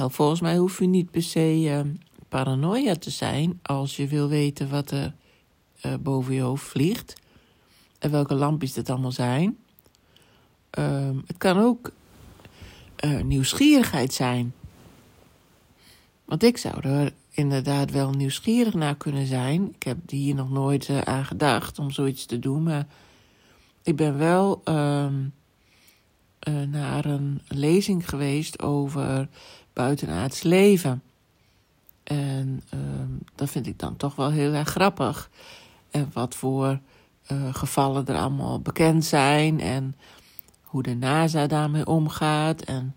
Nou, volgens mij hoef je niet per se uh, paranoia te zijn als je wil weten wat er uh, boven je hoofd vliegt en welke lampjes dat allemaal zijn. Uh, het kan ook uh, nieuwsgierigheid zijn. Want ik zou er inderdaad wel nieuwsgierig naar kunnen zijn. Ik heb hier nog nooit uh, aan gedacht om zoiets te doen, maar ik ben wel uh, naar een lezing geweest over buitenaards leven. En ehm, dat vind ik dan toch wel heel erg grappig. En wat voor uh, gevallen er allemaal bekend zijn en hoe de NASA daarmee omgaat. En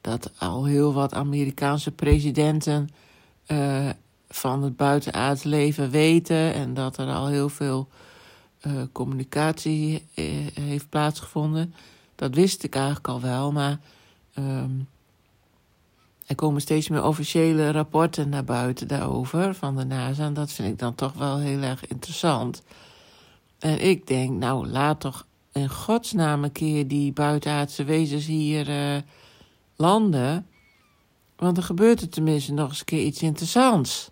dat al heel wat Amerikaanse presidenten uh, van het buitenaards leven weten en dat er al heel veel communicatie heeft plaatsgevonden. Dat wist ik eigenlijk al wel, maar um, er komen steeds meer officiële rapporten naar buiten daarover van de NASA. En dat vind ik dan toch wel heel erg interessant. En ik denk, nou, laat toch in godsnaam een keer die buitenaardse wezens hier uh, landen. Want dan gebeurt er tenminste nog eens een keer iets interessants.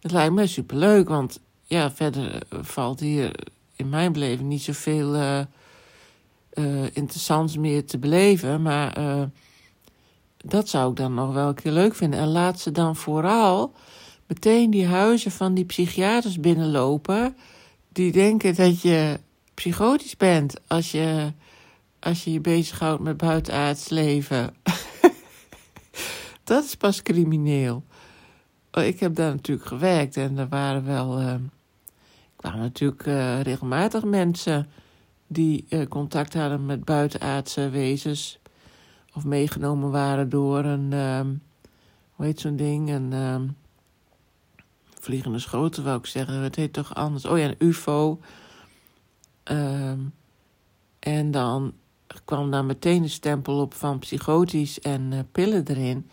Het lijkt me superleuk, want ja, verder valt hier in mijn beleving niet zoveel uh, uh, interessants meer te beleven. Maar uh, dat zou ik dan nog wel een keer leuk vinden. En laat ze dan vooral meteen die huizen van die psychiaters binnenlopen. Die denken dat je psychotisch bent als je als je, je bezighoudt met buitenaards leven. dat is pas crimineel. Ik heb daar natuurlijk gewerkt en er waren wel. Uh, kwamen natuurlijk regelmatig mensen die uh, contact hadden met buitenaardse wezens. Of meegenomen waren door een. Um, hoe heet zo'n ding? Een. Um, vliegende schoten, wou ik zeggen. Het heet toch anders? Oh ja, een UFO. Um, en dan kwam daar meteen een stempel op van psychotisch en uh, pillen erin.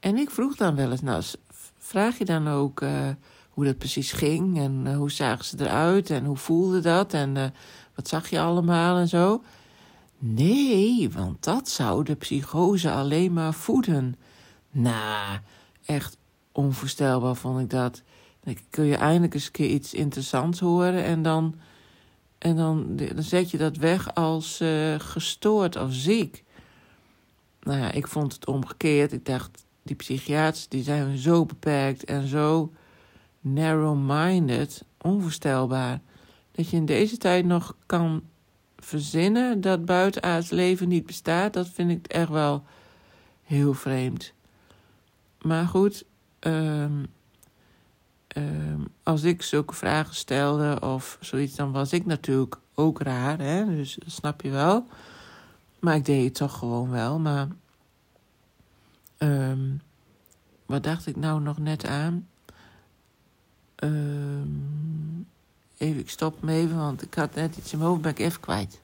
En ik vroeg dan wel eens, nou, vraag je dan ook uh, hoe dat precies ging en uh, hoe zagen ze eruit en hoe voelde dat en wat zag je allemaal en zo? Nee, want dat zou de psychose alleen maar voeden. Nou, echt onvoorstelbaar vond ik dat. Kun je eindelijk eens een keer iets interessants horen en dan, en dan, dan zet je dat weg als uh, gestoord of ziek. Nou ja, ik vond het omgekeerd. Ik dacht, die psychiaters die zijn zo beperkt en zo narrow-minded, onvoorstelbaar. Dat je in deze tijd nog kan verzinnen dat buitenaards leven niet bestaat, dat vind ik echt wel heel vreemd. Maar goed, um, um, als ik zulke vragen stelde of zoiets, dan was ik natuurlijk ook raar, hè? dus snap je wel. Maar ik deed het toch gewoon wel. Maar um, wat dacht ik nou nog net aan? Um, even, ik stop me even, want ik had net iets in mijn hoofd, ben ik even kwijt.